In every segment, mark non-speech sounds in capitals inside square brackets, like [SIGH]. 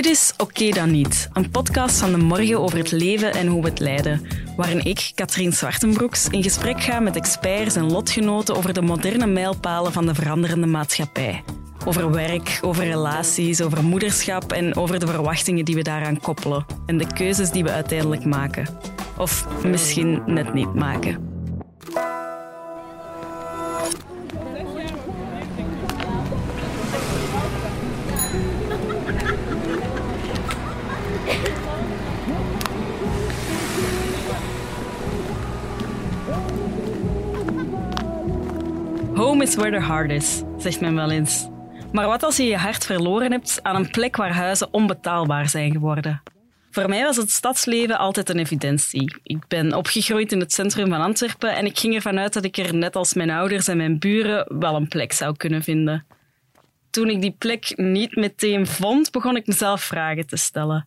Dit is Oké dan niet, een podcast van de morgen over het leven en hoe we het leiden, waarin ik, Katrien Zwartenbroeks, in gesprek ga met experts en lotgenoten over de moderne mijlpalen van de veranderende maatschappij. Over werk, over relaties, over moederschap en over de verwachtingen die we daaraan koppelen en de keuzes die we uiteindelijk maken. Of misschien net niet maken. Is where the heart is, zegt men wel eens. Maar wat als je je hart verloren hebt aan een plek waar huizen onbetaalbaar zijn geworden? Voor mij was het stadsleven altijd een evidentie. Ik ben opgegroeid in het centrum van Antwerpen en ik ging ervan uit dat ik er net als mijn ouders en mijn buren wel een plek zou kunnen vinden. Toen ik die plek niet meteen vond, begon ik mezelf vragen te stellen.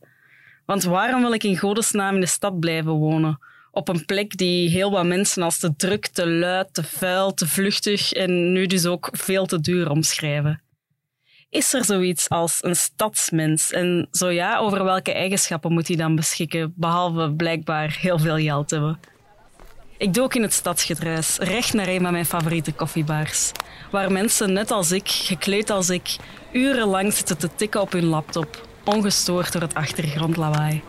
Want waarom wil ik in godesnaam in de stad blijven wonen? Op een plek die heel wat mensen als te druk, te luid, te vuil, te vluchtig en nu dus ook veel te duur omschrijven. Is er zoiets als een stadsmens? En zo ja, over welke eigenschappen moet hij dan beschikken, behalve blijkbaar heel veel geld hebben? Ik dook in het stadsgedruis, recht naar een van mijn favoriete koffiebars, waar mensen net als ik, gekleed als ik, urenlang zitten te tikken op hun laptop, ongestoord door het achtergrondlawaai.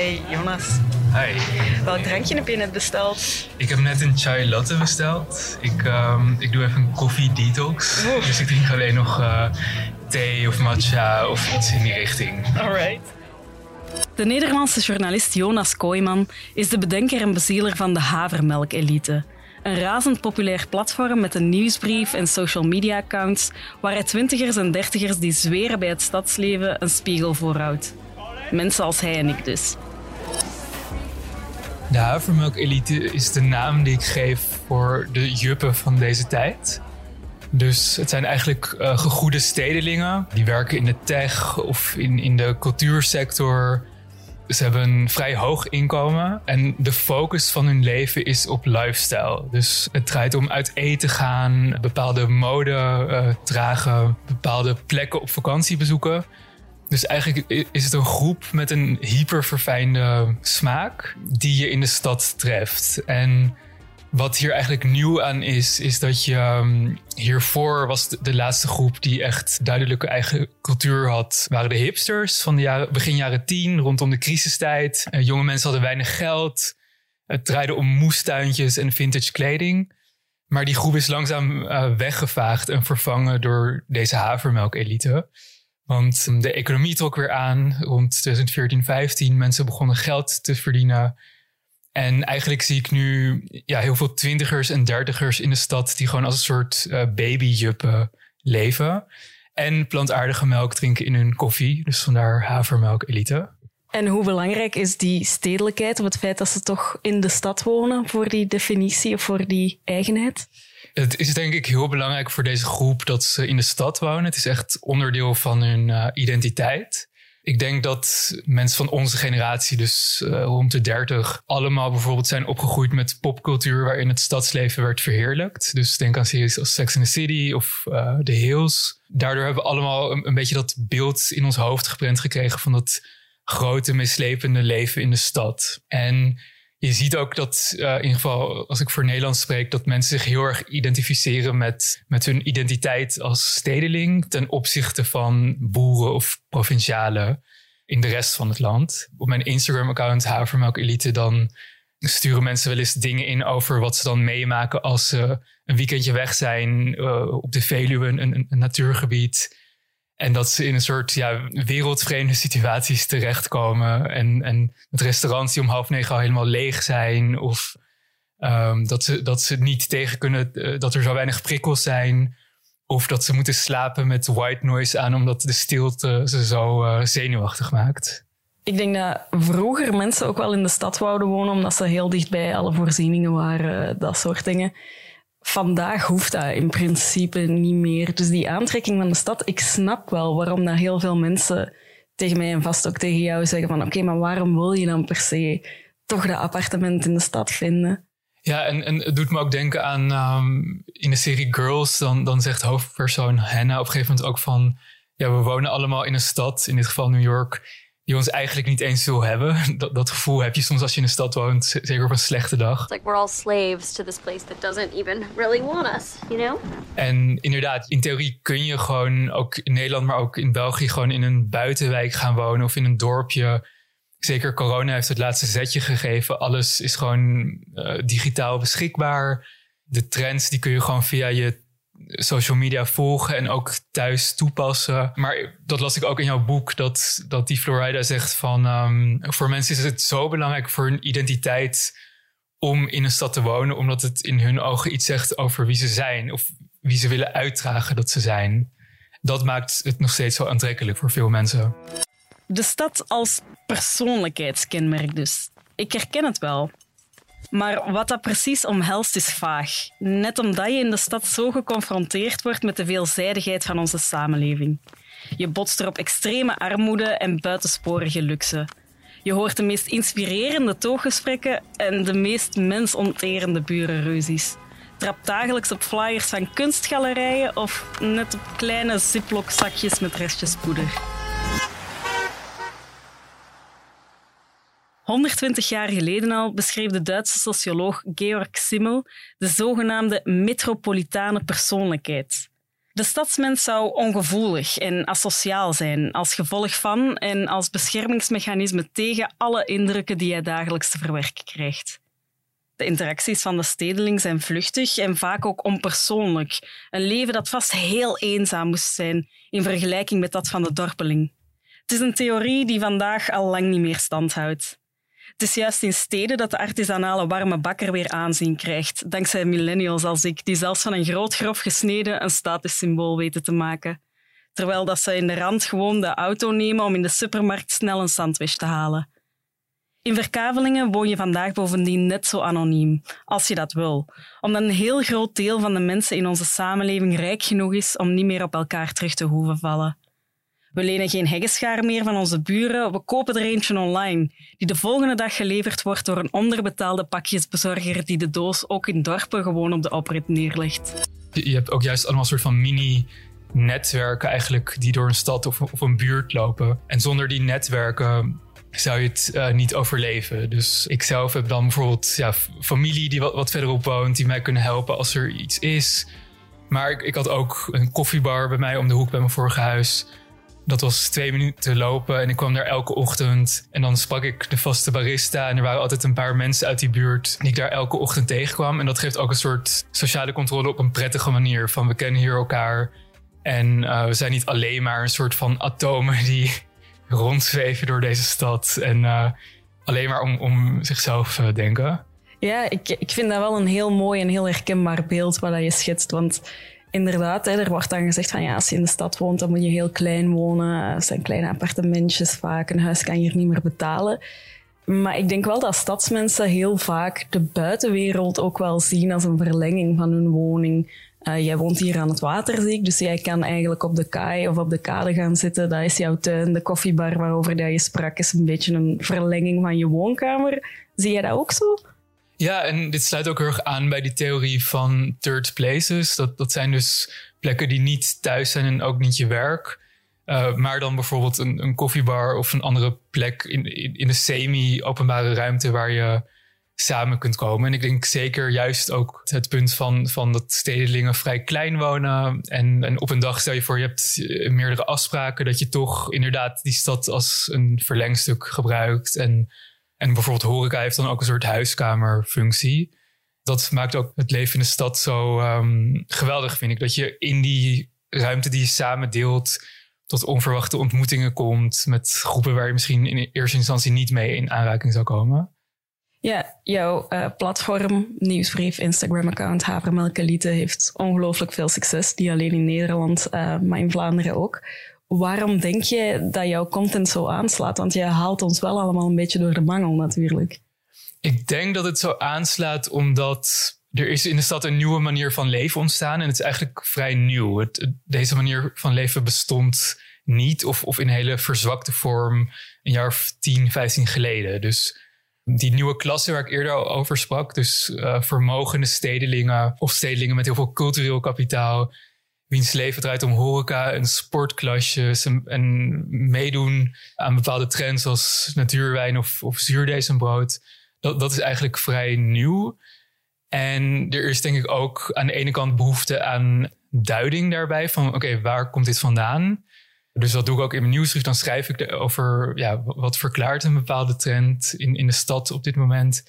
Hey Jonas, Hi, welk drankje heb je net besteld? ik heb net een chai latte besteld. Ik, ehm, ik doe even een koffie detox. Dus ik drink alleen nog eh, thee of matcha of iets in die richting. Alright. De Nederlandse journalist Jonas Kooijman is de bedenker en bezieler van de Havermelk-elite. Een razend populair platform met een nieuwsbrief en social media accounts waar hij twintigers en dertigers die zweren bij het stadsleven een spiegel voorhoudt. Mensen als hij en ik dus. De havermelk-elite is de naam die ik geef voor de juppen van deze tijd. Dus het zijn eigenlijk eh, gegoede stedelingen. Die werken in de tech of in, in de cultuursector. Ze hebben een vrij hoog inkomen. En de focus van hun leven is op lifestyle. Dus het draait om uit eten gaan, bepaalde mode eh, dragen, bepaalde plekken op vakantie bezoeken. Dus eigenlijk is het een groep met een hyperverfijnde smaak die je in de stad treft. En wat hier eigenlijk nieuw aan is, is dat je um, hiervoor was de, de laatste groep die echt duidelijke eigen cultuur had, waren de hipsters van de jaren, begin jaren tien, rondom de crisistijd. Eh, jonge mensen hadden weinig geld. Het draaide om moestuintjes en vintage kleding. Maar die groep is langzaam eh, weggevaagd en vervangen door deze havermelk-elite. Want um, de economie trok weer aan rond 2014, 15. Mensen begonnen geld te verdienen. En eigenlijk zie ik nu ja, heel veel twintigers en dertigers in de stad die gewoon als een soort eh, babyjuppen leven. En plantaardige melk drinken in hun koffie. Dus vandaar havermelk elite. En hoe belangrijk is die stedelijkheid of het feit dat ze toch in de stad wonen voor die definitie of voor die eigenheid? Het is denk ik heel belangrijk voor deze groep dat ze in de stad wonen. Het is echt onderdeel van hun eh, identiteit. Ik denk dat mensen van onze generatie, dus eh, rond de 30, allemaal bijvoorbeeld zijn opgegroeid met popcultuur waarin het stadsleven werd verheerlijkt. Dus denk aan series als Sex and the City of eh, The Hills. Daardoor hebben we allemaal een, een beetje dat beeld in ons hoofd geprent gekregen van dat grote, mislepende leven in de stad. En je ziet ook dat, eh, in ieder geval als ik voor Nederland spreek, dat mensen zich heel erg identificeren met, met hun identiteit als stedeling ten opzichte van boeren of provincialen in de rest van het land. Op mijn Instagram-account Havermelk Elite dan sturen mensen wel eens dingen in over wat ze dan meemaken als ze een weekendje weg zijn eh, op de Veluwe, een, een, een natuurgebied. En dat ze in een soort ja, wereldvreemde situaties terechtkomen. En, en het restaurants die om half negen al helemaal leeg zijn. Of ehm, dat, ze, dat ze niet tegen kunnen, eh, dat er zo weinig prikkels zijn. Of dat ze moeten slapen met white noise aan, omdat de stilte ze zo eh, zenuwachtig maakt. Ik denk dat vroeger mensen ook wel in de stad wouden wonen, omdat ze heel dichtbij alle voorzieningen waren, dat soort dingen. Vandaag hoeft dat in principe niet meer. Dus die aantrekking van de stad, ik snap wel waarom dat heel veel mensen tegen mij en vast ook tegen jou zeggen van oké, maar waarom wil je dan per se toch dat appartement in de stad vinden? Ja, en, en het doet me ook denken aan um, in de serie Girls, dan, dan zegt hoofdpersoon Hannah op een gegeven moment ook van, ja, we wonen allemaal in een stad, in dit geval New York, die ons eigenlijk niet eens wil hebben. [LAUGHS] Dat, dat gevoel heb je soms als je in een stad woont, zeker op een slechte dag. It's like we're all slaves to this place that doesn't even really want us, you know? En inderdaad, in theorie kun je gewoon ook in Nederland, maar ook in België gewoon in een buitenwijk gaan wonen of in een dorpje. Zeker corona heeft het laatste zetje gegeven. Alles is gewoon uh, digitaal beschikbaar. De trends die kun je gewoon via je social media volgen en ook thuis toepassen. Maar dat las ik ook in jouw boek, dat, dat die Florida zegt van... Um, voor mensen is het zo belangrijk voor hun identiteit om in een stad te wonen... omdat het in hun ogen iets zegt over wie ze zijn... of wie ze willen uitdragen dat ze zijn. Dat maakt het nog steeds zo aantrekkelijk voor veel mensen. De stad als persoonlijkheidskenmerk dus. Ik herken het wel. Maar wat dat precies omhelst is vaag. Net omdat je in de stad zo geconfronteerd wordt met de veelzijdigheid van onze samenleving. Je botst er op extreme armoede en buitensporige luxe. Je hoort de meest inspirerende tooggesprekken en de meest mensonterende burenruzies. Trap dagelijks op flyers van kunstgalerijen of net op kleine ziplock-zakjes met restjes poeder. 120 jaar geleden al beschreef de Duitse socioloog Georg Simmel de zogenaamde metropolitane persoonlijkheid. De stadsmens zou ongevoelig en asociaal zijn als gevolg van en als beschermingsmechanisme tegen alle indrukken die hij dagelijks te verwerken krijgt. De interacties van de stedeling zijn vluchtig en vaak ook onpersoonlijk. Een leven dat vast heel eenzaam moest zijn in vergelijking met dat van de dorpeling. Het is een theorie die vandaag al lang niet meer standhoudt. Het is juist in steden dat de artisanale warme bakker weer aanzien krijgt, dankzij millennials als ik, die zelfs van een groot grof gesneden een statussymbool weten te maken. Terwijl dat ze in de rand gewoon de auto nemen om in de supermarkt snel een sandwich te halen. In Verkavelingen woon je vandaag bovendien net zo anoniem, als je dat wil, omdat een heel groot deel van de mensen in onze samenleving rijk genoeg is om niet meer op elkaar terug te hoeven vallen. We lenen geen heggeschaar meer van onze buren, we kopen er eentje online, die de volgende dag geleverd wordt door een onderbetaalde pakjesbezorger die de doos ook in dorpen gewoon op de oprit neerlegt. Je hebt ook juist allemaal soort van mini netwerken eigenlijk die door een stad of, een buurt lopen. En zonder die netwerken zou je het uh, niet overleven. Dus ik zelf heb dan bijvoorbeeld ja, familie die wat, verderop woont, die mij kunnen helpen als er iets is. Maar ik had ook een koffiebar bij mij om de hoek bij mijn vorige huis. Dat was twee minuten lopen en ik kwam daar elke ochtend. En dan sprak ik de vaste barista. En er waren altijd een paar mensen uit die buurt die ik daar elke ochtend tegenkwam. En dat geeft ook een soort sociale controle op een prettige manier. Van we kennen hier elkaar. En uh, we zijn niet alleen maar een soort van atomen die [LAUGHS] rondzweven door deze stad. En uh, alleen maar om, om zichzelf uh, denken. Ja, ik, ik vind dat wel een heel mooi en heel herkenbaar beeld wat je schetst. Want inderdaad, hè, er wordt dan gezegd van ja, als je in de stad woont, dan moet je heel klein wonen. Het zijn kleine appartementjes vaak. Een huis kan je niet meer betalen. Maar ik denk wel dat stadsmensen heel vaak de buitenwereld ook wel zien als een verlenging van hun woning. Uh, jij woont hier aan het water, zie dus jij kan eigenlijk op de kaai of op de kade gaan zitten. Dat is jouw tuin. De koffiebar waarover je sprak is een beetje een verlenging van je woonkamer. Zie jij dat ook zo? Ja, en dit sluit ook heel erg aan bij die theorie van third places. Dat, dat zijn dus plekken die niet thuis zijn en ook niet je werk. Uh, maar dan bijvoorbeeld een, een koffiebar of een andere plek in, in, in een semi-openbare ruimte waar je samen kunt komen. En ik denk zeker juist ook het punt van, van dat stedelingen vrij klein wonen. En, en op een dag stel je voor, je hebt meerdere afspraken, dat je toch inderdaad die stad als een verlengstuk gebruikt. En en bijvoorbeeld horeca heeft dan ook een soort huiskamerfunctie. Dat maakt ook het leven in de stad zo um, geweldig, vind ik. Dat je in die ruimte die je samen deelt tot onverwachte ontmoetingen komt met groepen waar je misschien in eerste instantie niet mee in aanraking zou komen. Ja, jouw uh, platform, nieuwsbrief, Instagram-account Havermelkelite heeft ongelooflijk veel succes. Niet alleen in Nederland, uh, maar in Vlaanderen ook. Waarom denk je dat jouw content zo aanslaat? Want je haalt ons wel allemaal een beetje door de mangel natuurlijk. Ik denk dat het zo aanslaat omdat er is in de stad een nieuwe manier van leven ontstaan. En het is eigenlijk vrij nieuw. Het, deze manier van leven bestond niet of, of in een hele verzwakte vorm een jaar of 10, 15 geleden. Dus die nieuwe klasse waar ik eerder over sprak. Dus uh, vermogende stedelingen of stedelingen met heel veel cultureel kapitaal. Wiens leven draait om horeca en sportklasjes en, en meedoen aan bepaalde trends als natuurwijn of, of zuurdezenbrood. Dat, dat is eigenlijk vrij nieuw. En er is denk ik ook aan de ene kant behoefte aan duiding daarbij. Van oké, waar komt dit vandaan? Dus wat doe ik ook in mijn nieuwsbrief? Dan schrijf ik over ja, wat verklaart een bepaalde trend in, in de stad op dit moment.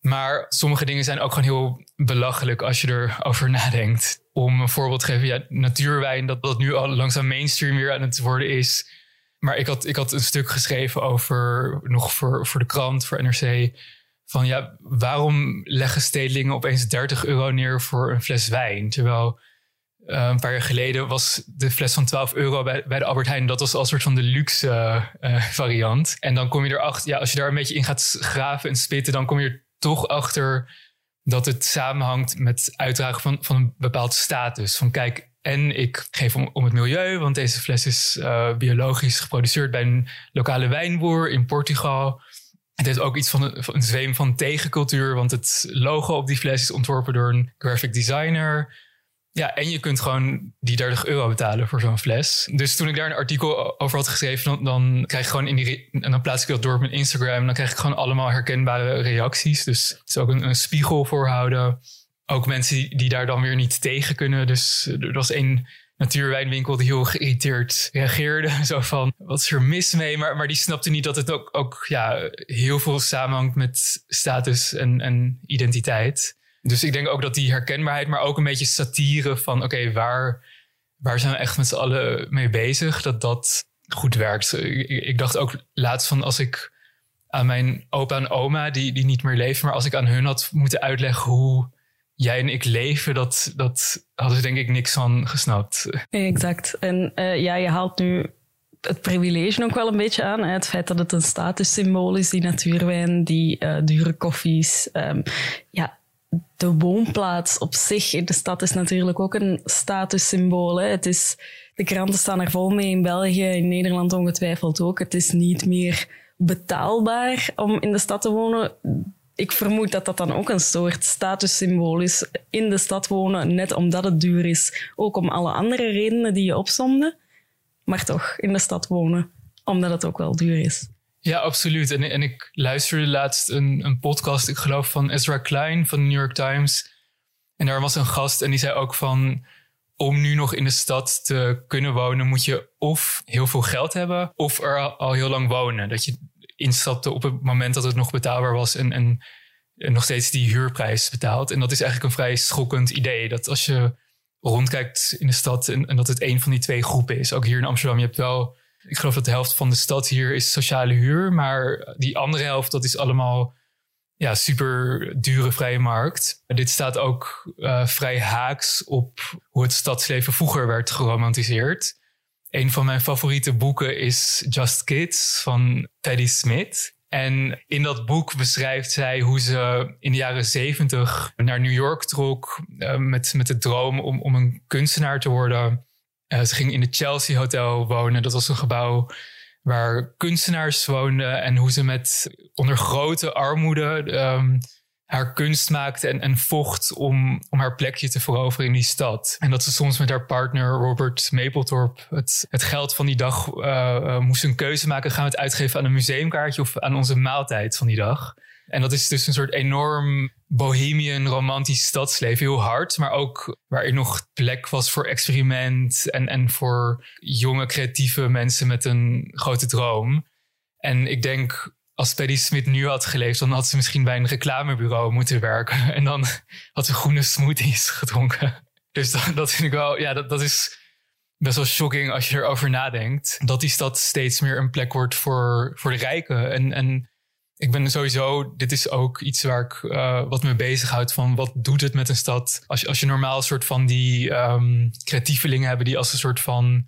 Maar sommige dingen zijn ook gewoon heel belachelijk als je erover [LAUGHS] nadenkt. Om een voorbeeld te geven, ja, natuurwijn, dat dat nu al langzaam mainstream weer aan het worden is. Maar ik had, ik had een stuk geschreven over, nog voor, voor de krant, voor NRC. Van ja, waarom leggen stedelingen opeens 30 euro neer voor een fles wijn? Terwijl uh, een paar jaar geleden was de fles van 12 euro bij, bij de Albert Heijn. Dat was al soort van de luxe uh, variant. En dan kom je erachter, ja, als je daar een beetje in gaat graven en spitten, dan kom je er toch achter dat het samenhangt met uitdragen van, van een bepaald status. Van kijk, en ik geef om, om het milieu, want deze fles is uh, biologisch geproduceerd bij een lokale wijnboer in Portugal. Het heeft ook iets van een, van een zweem van tegencultuur, want het logo op die fles is ontworpen door een graphic designer. Ja, en je kunt gewoon die 30 euro betalen voor zo'n fles. Dus toen ik daar een artikel over had geschreven, dan, dan krijg ik gewoon in die. En dan plaats ik dat door op mijn Instagram. En dan krijg ik gewoon allemaal herkenbare reacties. Dus het is ook een, een spiegel voorhouden. Ook mensen die, daar dan weer niet tegen kunnen. Dus er was één natuurwijnwinkel die heel geïrriteerd reageerde. [LAUGHS] Zo van, wat is er mis mee? Maar, maar die snapte niet dat het ook, ook ja, heel veel samenhangt met status en, en identiteit. Dus ik denk ook dat die herkenbaarheid, maar ook een beetje satire van oké, waar, waar zijn we echt met z'n allen mee bezig? Dat dat goed werkt. Ik, dacht ook laatst van als ik aan mijn opa en oma, die, die niet meer leven, maar als ik aan hun had moeten uitleggen hoe jij en ik leven, dat, dat hadden ze denk ik niks van gesnapt. Exact. En uh, ja, je haalt nu het privilege ook wel een beetje aan. Het feit dat het een statussymbool is, die natuurwijn, die uh, dure koffies. Um, ja, de woonplaats op zich in de stad is natuurlijk ook een statussymbool. Hè. Het is, de kranten staan er vol mee in België, in Nederland ongetwijfeld ook. Het is niet meer betaalbaar om in de stad te wonen. Ik vermoed dat dat dan ook een soort statussymbool is. In de stad wonen, net omdat het duur is. Ook om alle andere redenen die je opzomde. Maar toch, in de stad wonen, omdat het ook wel duur is. Ja, absoluut. En, en ik luisterde laatst een, een podcast, ik geloof van Ezra Klein van de New York Times. En daar was een gast en die zei ook van... om nu nog in de stad te kunnen wonen... moet je of heel veel geld hebben of er al, heel lang wonen. Dat je instapte op het moment dat het nog betaalbaar was... en, en, nog steeds die huurprijs betaalt. En dat is eigenlijk een vrij schokkend idee. Dat als je rondkijkt in de stad en, en dat het een van die twee groepen is. Ook hier in Amsterdam, je hebt wel ik geloof dat de helft van de stad hier is sociale huur. Maar die andere helft, dat is allemaal ja, super dure vrije markt. Dit staat ook uh, vrij haaks op hoe het stadsleven vroeger werd geromantiseerd. Een van mijn favoriete boeken is Just Kids van Patti Smith. En in dat boek beschrijft zij hoe ze in de jaren zeventig naar New York trok uh, met, met de droom om, om een kunstenaar te worden. Uh, ze ging in het Chelsea Hotel wonen. Dat was een gebouw waar kunstenaars woonden. En hoe ze met onder grote armoede um, haar kunst maakte en, en vocht om, om haar plekje te veroveren in die stad. En dat ze soms met haar partner Robert Mapplethorpe het, het geld van die dag uh, uh, moest een keuze maken. Gaan we het uitgeven aan een museumkaartje of aan onze maaltijd van die dag? En dat is dus een soort enorm bohemian, romantisch stadsleven. Heel hard, maar ook waarin nog plek was voor experiment en, en voor jonge, creatieve mensen met een grote droom. En ik denk, als Paddy Smith nu had geleefd, dan had ze misschien bij een reclamebureau moeten werken. [LAUGHS] En dan had ze groene smoothies gedronken. Dus dat, dat vind ik wel, ja, dat, dat is best wel shocking als je erover nadenkt. Dat die stad steeds meer een plek wordt voor, voor de rijken. En, en ik ben sowieso, dit is ook iets waar ik uh, wat me bezighoudt van wat doet het met een stad? Als je, als je normaal een soort van die um, creatievelingen hebben die als een soort van,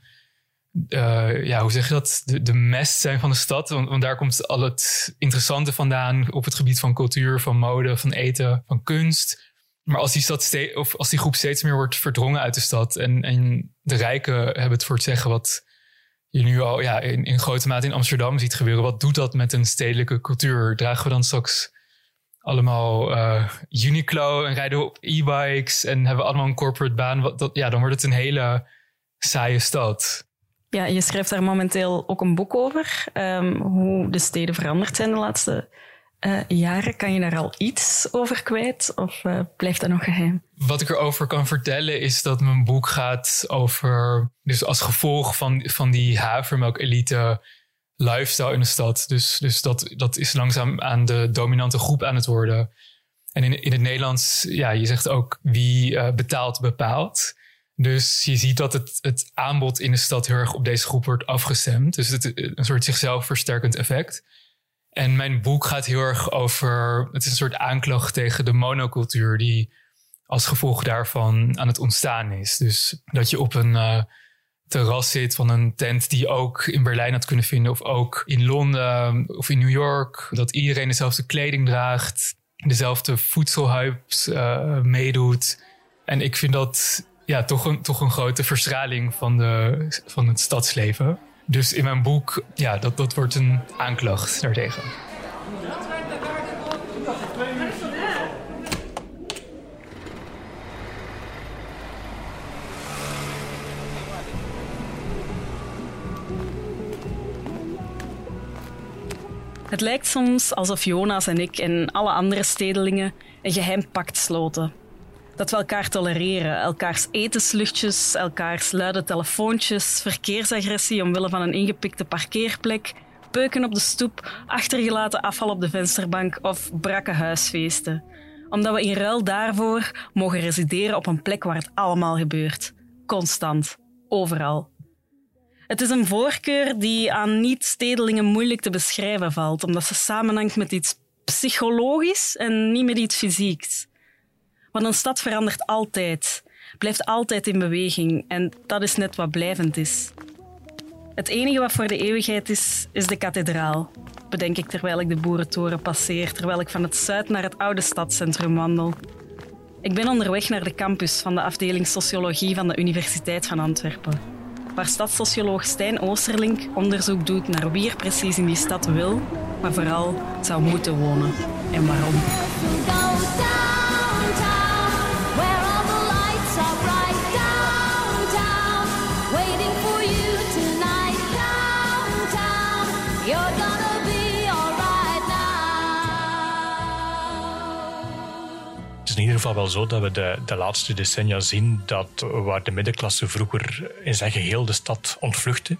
uh, ja, hoe zeg je dat? De, mest zijn van de stad. Want, want, daar komt al het interessante vandaan op het gebied van cultuur, van mode, van eten, van kunst. Maar als die, stad steeds, of als die groep steeds meer wordt verdrongen uit de stad en, en de rijken hebben het voor het zeggen wat je nu al ja, in, in grote mate in Amsterdam ziet gebeuren. Wat doet dat met een stedelijke cultuur? Dragen we dan straks allemaal uh, Uniqlo en rijden op e-bikes en hebben we allemaal een corporate baan? Wat, dat, ja, dan wordt het een hele saaie stad. Ja, je schrijft daar momenteel ook een boek over, um, hoe de steden veranderd zijn de laatste uh, jaren. Kan je daar al iets over kwijt of uh, blijft dat nog geheim? Wat ik erover kan vertellen is dat mijn boek gaat over, dus als gevolg van, van die havermelk-elite lifestyle in de stad. Dus, dus dat, dat is langzaam aan de dominante groep aan het worden. En in, in het Nederlands, ja, je zegt ook wie uh, betaalt, bepaalt. Dus je ziet dat het, het aanbod in de stad heel erg op deze groep wordt afgestemd. Dus het een soort zichzelf versterkend effect. En mijn boek gaat heel erg over. Het is een soort aanklacht tegen de monocultuur die als gevolg daarvan aan het ontstaan is. Dus dat je op een uh, terras zit van een tent die je ook in Berlijn had kunnen vinden, of ook in Londen of in New York. Dat iedereen dezelfde kleding draagt, dezelfde voedselhypes uh, meedoet. En ik vind dat ja, toch, een, toch een grote verstraling van, de, van het stadsleven. Dus in mijn boek, ja, dat, dat wordt een aanklacht daartegen. Het lijkt soms alsof Jonas en ik en alle andere stedelingen een geheim pact sloten. Dat we elkaar tolereren, elkaars etensluchtjes, elkaars luide telefoontjes, verkeersagressie omwille van een ingepikte parkeerplek, peuken op de stoep, achtergelaten afval op de vensterbank of brakke huisfeesten. Omdat we in ruil daarvoor mogen resideren op een plek waar het allemaal gebeurt. Constant. Overal. Het is een voorkeur die aan niet-stedelingen moeilijk te beschrijven valt, omdat ze samenhangt met iets psychologisch en niet met iets fysieks. Want een stad verandert altijd, blijft altijd in beweging en dat is net wat blijvend is. Het enige wat voor de eeuwigheid is, is de kathedraal. Bedenk ik terwijl ik de boerentoren passeer, terwijl ik van het zuid naar het oude stadscentrum wandel. Ik ben onderweg naar de campus van de afdeling Sociologie van de Universiteit van Antwerpen, waar stadssocioloog Stijn Oosterlink onderzoek doet naar wie er precies in die stad wil, maar vooral zou moeten wonen en waarom. Ieder geval wel zo dat we de, de laatste decennia zien dat waar de middenklasse vroeger in zijn geheel de stad ontvluchtte,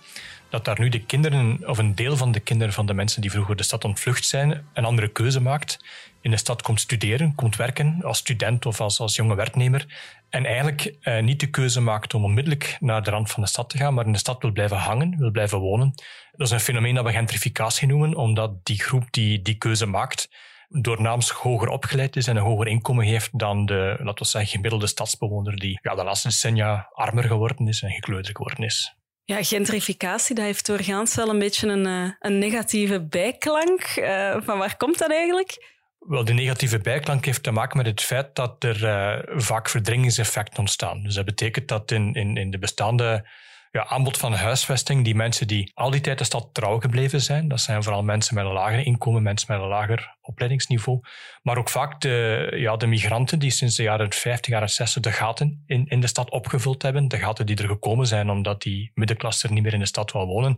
dat daar nu de kinderen, of een deel van de kinderen van de mensen die vroeger de stad ontvlucht zijn, een andere keuze maakt. In de stad komt studeren, komt werken als student of als, als jonge werknemer. En eigenlijk eh, niet de keuze maakt om onmiddellijk naar de rand van de stad te gaan, maar in de stad wil blijven hangen, wil blijven wonen. Dat is een fenomeen dat we gentrificatie noemen, omdat die groep die die keuze maakt, doornaams hoger opgeleid is en een hoger inkomen heeft dan de, laten we zeggen, gemiddelde stadsbewoner die ja, de laatste decennia armer geworden is en gekleuter geworden is. Ja, gentrificatie, dat heeft doorgaans wel een beetje een, eh, een negatieve bijklank. Uh, van waar komt dat eigenlijk? Wel, de negatieve bijklank heeft te maken met het feit dat er uh, vaak verdringingseffecten ontstaan. Dus dat betekent dat in, in, in de bestaande ja, aanbod van huisvesting, die mensen die al die tijd de stad trouw gebleven zijn, dat zijn vooral mensen met een lager inkomen, mensen met een lager opleidingsniveau, maar ook vaak de, ja, de migranten die sinds de jaren 50, jaren 60 de gaten in, in de stad opgevuld hebben, de gaten die er gekomen zijn omdat die middenklasse er niet meer in de stad wil wonen,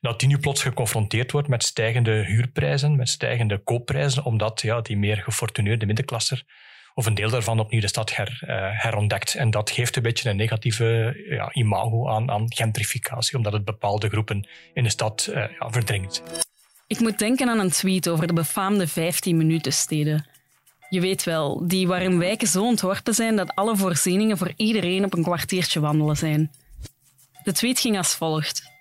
dat die nu plots geconfronteerd wordt met stijgende huurprijzen, met stijgende koopprijzen, omdat ja, die meer gefortuneerde middenklasser of een deel daarvan opnieuw de stad her, uh, herontdekt. En dat geeft een beetje een negatieve ja, imago aan, aan gentrificatie, omdat het bepaalde groepen in de stad uh, ja, verdringt. Ik moet denken aan een tweet over de befaamde 15-minuten-steden. Je weet wel, die waarin wijken zo ontworpen zijn dat alle voorzieningen voor iedereen op een kwartiertje wandelen zijn. De tweet ging als volgt.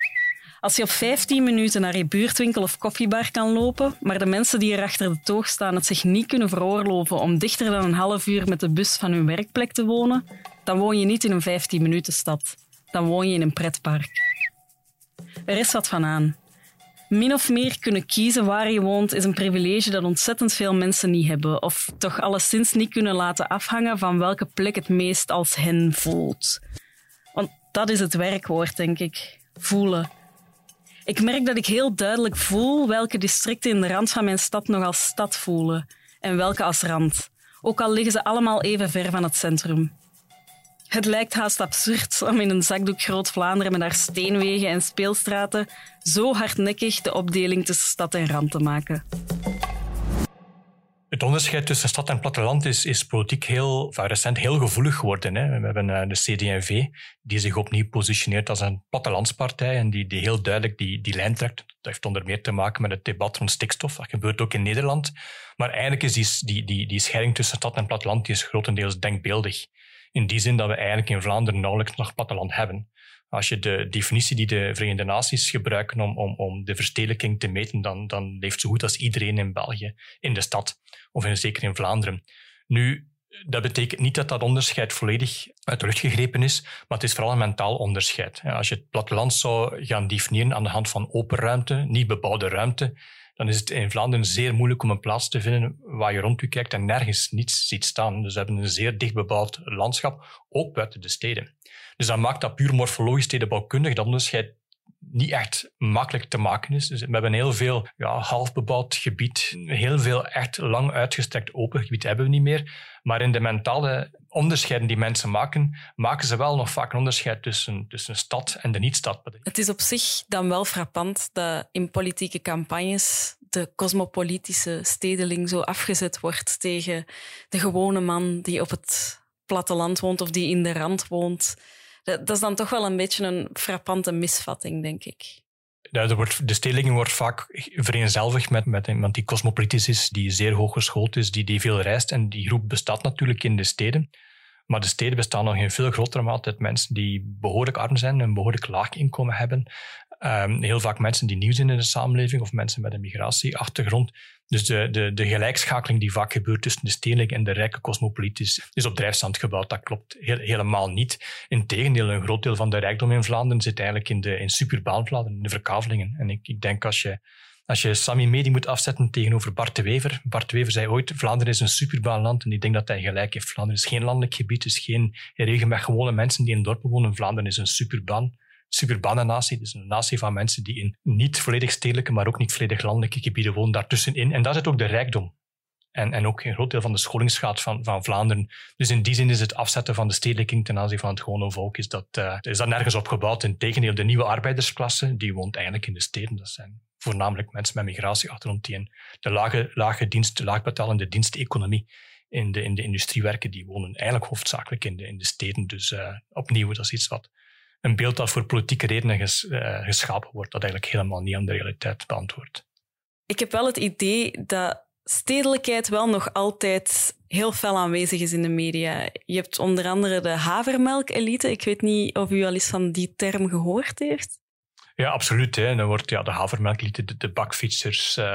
Als je op 15 minuten naar je buurtwinkel of koffiebar kan lopen, maar de mensen die er achter de toog staan het zich niet kunnen veroorloven om dichter dan een half uur met de bus van hun werkplek te wonen, dan woon je niet in een 15 minuten stad. Dan woon je in een pretpark. Er is wat van aan. Min of meer kunnen kiezen waar je woont is een privilege dat ontzettend veel mensen niet hebben, of toch alleszins niet kunnen laten afhangen van welke plek het meest als hen voelt. Want dat is het werkwoord, denk ik. Voelen Ik merk dat ik heel duidelijk voel welke districten in de rand van mijn stad nog als stad voelen en welke als rand, ook al liggen ze allemaal even ver van het centrum. Het lijkt haast absurd om in een zakdoek Groot-Vlaanderen met haar steenwegen en speelstraten zo hardnekkig de opdeling tussen stad en rand te maken. Het onderscheid tussen stad en platteland is, is politiek heel, recent heel gevoelig geworden. Hè. We hebben uh, de CD&V, die zich opnieuw positioneert als een plattelandspartij en die, die heel duidelijk die, die lijn trekt. Dat heeft onder meer te maken met het debat rond stikstof. Dat gebeurt ook in Nederland. Maar eigenlijk is die, die, die, die scheiding tussen stad en platteland die is grotendeels denkbeeldig. In die zin dat we eigenlijk in Vlaanderen nauwelijks nog platteland hebben. Als je de definitie die de Verenigde Naties gebruiken om, om, om de verstedelijking te meten, dan, dan leeft zo goed als iedereen in België in de stad, of in, zeker in Vlaanderen. Nu, dat betekent niet dat dat onderscheid volledig uit de lucht gegrepen is, maar het is vooral een mentaal onderscheid. Als je het platteland zou gaan definiëren aan de hand van open ruimte, niet bebouwde ruimte, dan is het in Vlaanderen zeer moeilijk om een plaats te vinden waar je rond kijkt en nergens niets ziet staan. Dus we hebben een zeer dicht bebouwd landschap, ook buiten de steden. Dus dat maakt dat puur morfologisch stedenbouwkundig dat onderscheid niet echt makkelijk te maken is. Dus we hebben heel veel ja, half bebouwd gebied, heel veel echt lang uitgestrekt open gebied hebben we niet meer. Maar in de mentale onderscheiden die mensen maken, maken ze wel nog vaak een onderscheid tussen, tussen stad en de niet-stad. Het is op zich dan wel frappant dat in politieke campagnes de cosmopolitische stedeling zo afgezet wordt tegen de gewone man die op het platteland woont of die in de rand woont. Dat, is dan toch wel een beetje een frappante misvatting, denk ik. Ja, er wordt, de stedeling wordt vaak vereenzelvigd met, met iemand die cosmopolitisch is, die zeer hoog geschoold is, die, die veel reist. En die groep bestaat natuurlijk in de steden. Maar de steden bestaan nog in veel grotere mate uit mensen die behoorlijk arm zijn, een behoorlijk laag inkomen hebben. Um, heel vaak mensen die nieuw zijn in de samenleving of mensen met een migratieachtergrond. Dus de, de, de gelijkschakeling die vaak gebeurt tussen de stedelijke en de rijke cosmopolitis is op drijfstand gebouwd. Dat klopt helemaal niet. Integendeel, een groot deel van de rijkdom in Vlaanderen zit eigenlijk in, de, in suburbaan Vlaanderen, in de verkavelingen. En ik, ik denk als je, als je Sammy Medi moet afzetten tegenover Bart de Wever. Bart de Wever zei ooit, Vlaanderen is een suburbaan land. En ik denk dat hij gelijk heeft. Vlaanderen is geen landelijk gebied, is geen regio met gewone mensen die in dorpen wonen. Vlaanderen is een suburbaan suburbane natie. Dus een natie van mensen die in niet volledig stedelijke, maar ook niet volledig landelijke gebieden wonen, daartussenin. En daar zit ook de rijkdom. En, en ook een groot deel van de scholingsgraad van, van Vlaanderen. Dus in die zin is het afzetten van de stedelijking ten aanzien van het gewone volk, is dat, uh, is dat nergens opgebouwd. Integendeel, de nieuwe arbeidersklasse, die woont eigenlijk in de steden. Dat zijn voornamelijk mensen met migratieachtergrond die in de lage, lage dienst, laagbetalende diensteconomie in de, in de industrie werken, die wonen eigenlijk hoofdzakelijk in de, in de steden. Dus uh, opnieuw, dat is iets wat een beeld dat voor politieke redenen ges, uh, geschapen wordt, dat eigenlijk helemaal niet aan de realiteit beantwoordt. Ik heb wel het idee dat stedelijkheid wel nog altijd heel fel aanwezig is in de media. Je hebt onder andere de havermelk-elite. Ik weet niet of u al eens van die term gehoord heeft. Ja, absoluut. Hè. Dan wordt ja, de havermelkelite, de, de bakfietsers. Uh,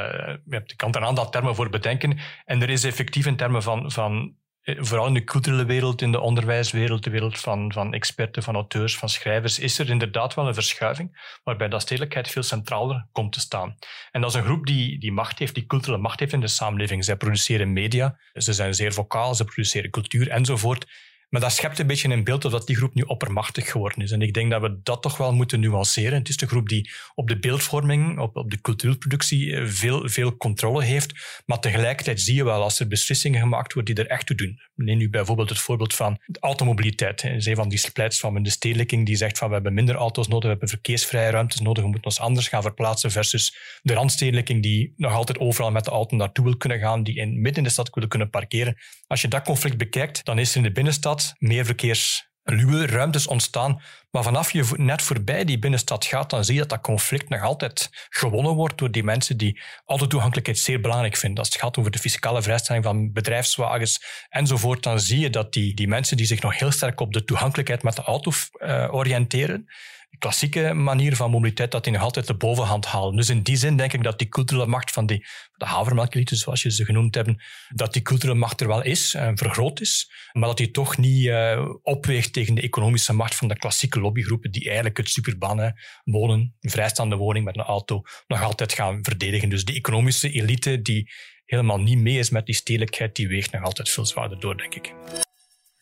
je kan er een aantal termen voor bedenken. En er is effectief in termen van, van eh, vooral in de culturele wereld, in de onderwijswereld, de wereld van, van experten, van auteurs, van schrijvers, is er inderdaad wel een verschuiving waarbij dat stedelijkheid veel centraler komt te staan. En dat is een groep die, die macht heeft, die culturele macht heeft in de samenleving. Zij produceren media, ze zijn zeer vocaal, ze produceren cultuur enzovoort. Maar dat schept een beetje een beeld dat die groep nu oppermachtig geworden is. En ik denk dat we dat toch wel moeten nuanceren. Het is de groep die op de beeldvorming, op, op de cultuurproductie eh, veel, veel controle heeft. Maar tegelijkertijd zie je wel als er beslissingen gemaakt worden die er echt toe doen. Neem nu bijvoorbeeld het voorbeeld van de automobiliteit. Er zijn van die pleits van de stedelijking die zegt van we hebben minder auto's nodig, we hebben verkeersvrije ruimtes nodig, we moeten ons anders gaan verplaatsen versus de randstedelijking die nog altijd overal met de auto naartoe wil kunnen gaan, die in, midden in de stad willen kunnen parkeren. Als je dat conflict bekijkt, dan is er in de binnenstad meer verkeersluwe ruimtes ontstaan. Maar vanaf je net voorbij die binnenstad gaat, dan zie je dat dat conflict nog altijd gewonnen wordt door die mensen die autotoegankelijkheid zeer belangrijk vinden. Als het gaat over de fiscale vrijstelling van bedrijfswagens enzovoort, dan zie je dat die, die mensen die zich nog heel sterk op de toegankelijkheid met de auto uh, oriënteren, de klassieke manier van mobiliteit, dat die nog altijd de bovenhand halen. Dus in die zin denk ik dat die culturele macht van die, de havermelkelite, zoals je ze genoemd hebt, dat die culturele macht er wel is, vergroot is, maar dat die toch niet uh, opweegt tegen de economische macht van de klassieke lobbygroepen die eigenlijk het superbanen wonen, een vrijstaande woning met een auto, nog altijd gaan verdedigen. Dus die economische elite die helemaal niet mee is met die stedelijkheid, die weegt nog altijd veel zwaarder door, denk ik.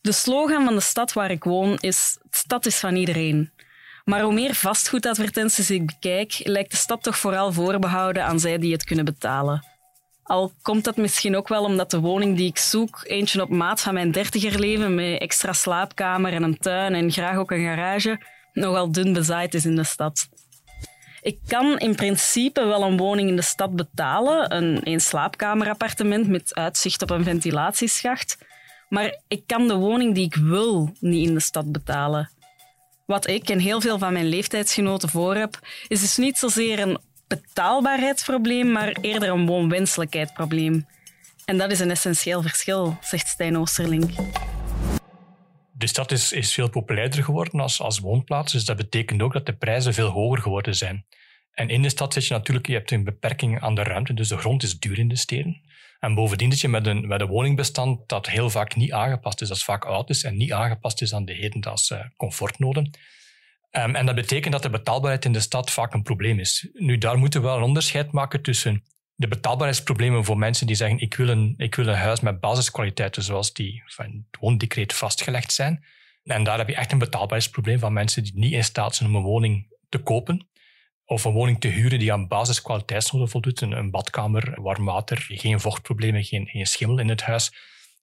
De slogan van de stad waar ik woon is: Stad is van iedereen. Maar hoe meer vastgoedadvertenties ik bekijk, lijkt de stad toch vooral voorbehouden aan zij die het kunnen betalen. Al komt dat misschien ook wel omdat de woning die ik zoek, eentje op maat van mijn dertigerleven met extra slaapkamer en een tuin en graag ook een garage, nogal dun bezaaid is in de stad. Ik kan in principe wel een woning in de stad betalen, een één slaapkamerappartement met uitzicht op een ventilatieschacht, maar ik kan de woning die ik wil niet in de stad betalen. Wat ik en heel veel van mijn leeftijdsgenoten voor heb, is dus niet zozeer een betaalbaarheidsprobleem, maar eerder een woonwenselijkheidsprobleem. En dat is een essentieel verschil, zegt Stijn Oosterlink. De stad is, is veel populairder geworden als, als woonplaats, dus dat betekent ook dat de prijzen veel hoger geworden zijn. En in de stad zit je natuurlijk, je hebt een beperking aan de ruimte, dus de grond is duur in de steden. En bovendien zit je met een, met een woningbestand dat heel vaak niet aangepast is, dat vaak oud is en niet aangepast is aan de hedendaagse comfortnoden. Um, en dat betekent dat de betaalbaarheid in de stad vaak een probleem is. Nu, daar moeten we wel een onderscheid maken tussen de betaalbaarheidsproblemen voor mensen die zeggen ik wil een, ik wil een huis met basiskwaliteiten zoals die van het woondecreet vastgelegd zijn. En daar heb je echt een betaalbaarheidsprobleem van mensen die niet in staat zijn om een woning te kopen of een woning te huren die aan basiskwaliteitsnoden voldoet. Een, badkamer, warm water, geen vochtproblemen, geen, geen schimmel in het huis.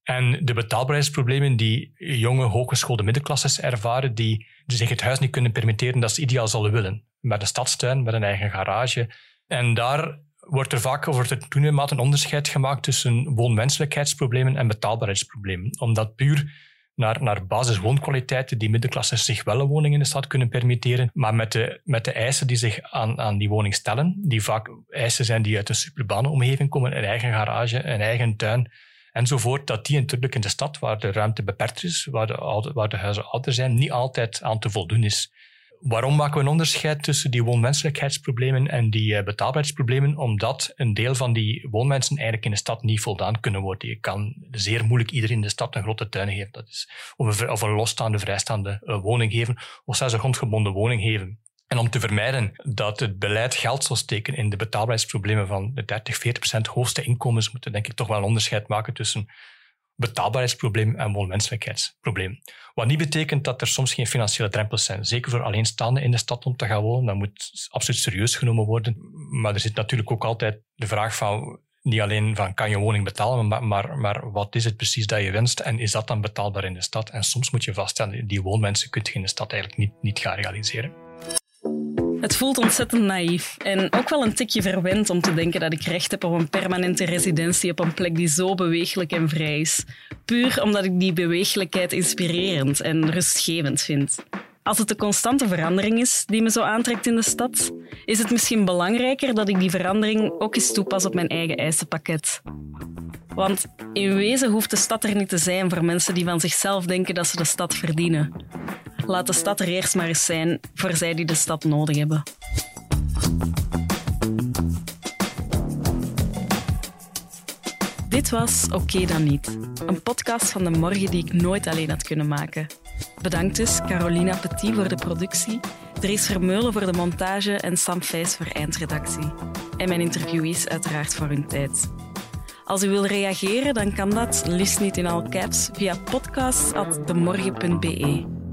En de betaalbaarheidsproblemen die jonge, hooggeschoolde middenklasses ervaren, die zich het huis niet kunnen permitteren dat ze ideaal zouden willen. Met een stadstuin, met een eigen garage. En daar wordt er vaak over de toenemate een onderscheid gemaakt tussen woonwenselijkheidsproblemen en betaalbaarheidsproblemen. Omdat puur naar, naar basiswoonkwaliteiten die middenklassers zich wel een woning in de stad kunnen permitteren, maar met de, met de eisen die zich aan, aan die woning stellen, die vaak eisen zijn die uit een suburbane omgeving komen, een eigen garage, een eigen tuin, enzovoort, dat die natuurlijk in de stad, waar de ruimte beperkt is, waar de, waar de huizen ouder zijn, niet altijd aan te voldoen is. Waarom maken we een onderscheid tussen die woonwenselijkheidsproblemen en die uh, betaalbaarheidsproblemen? Omdat een deel van die woonmensen eigenlijk in de stad niet voldaan kunnen worden. Je kan zeer moeilijk iedereen in de stad een grote tuin geven. Dat is, of, een, losstaande, vrijstaande uh, woning geven, of zelfs een grondgebonden woning geven. En om te vermijden dat het beleid geld zal steken in de betaalbaarheidsproblemen van de 30, 40 procent hoogste inkomens, moeten denk ik toch wel een onderscheid maken tussen betaalbaarheidsprobleem en woonwenselijkheidsprobleem. Wat niet betekent dat er soms geen financiële drempels zijn. Zeker voor alleenstaanden in de stad om te gaan wonen. Dat moet absoluut serieus genomen worden. Maar er zit natuurlijk ook altijd de vraag van niet alleen van kan je woning betalen, maar, maar, maar wat is het precies dat je wenst en is dat dan betaalbaar in de stad? En soms moet je vaststellen, die woonmensen kun je in de stad eigenlijk niet, niet gaan realiseren. Het voelt ontzettend naïef en ook wel een tikje verwend om te denken dat ik recht heb op een permanente residentie op een plek die zo beweeglijk en vrij is. Puur omdat ik die beweeglijkheid inspirerend en rustgevend vind. Als het de constante verandering is die me zo aantrekt in de stad, is het misschien belangrijker dat ik die verandering ook eens toepas op mijn eigen eisenpakket. Want in wezen hoeft de stad er niet te zijn voor mensen die van zichzelf denken dat ze de stad verdienen. Laat de stad er eerst maar eens zijn voor zij die de stad nodig hebben. Dit was Oké dan niet. Een podcast van de morgen die ik nooit alleen had kunnen maken. Bedankt dus Carolina Petit voor de productie, Dries Vermeulen voor de montage en Sam Fijs voor eindredactie. En mijn interviewees uiteraard voor hun tijd. Als u wil reageren, dan kan dat, liefst niet in al caps, via podcast.demorgen.be.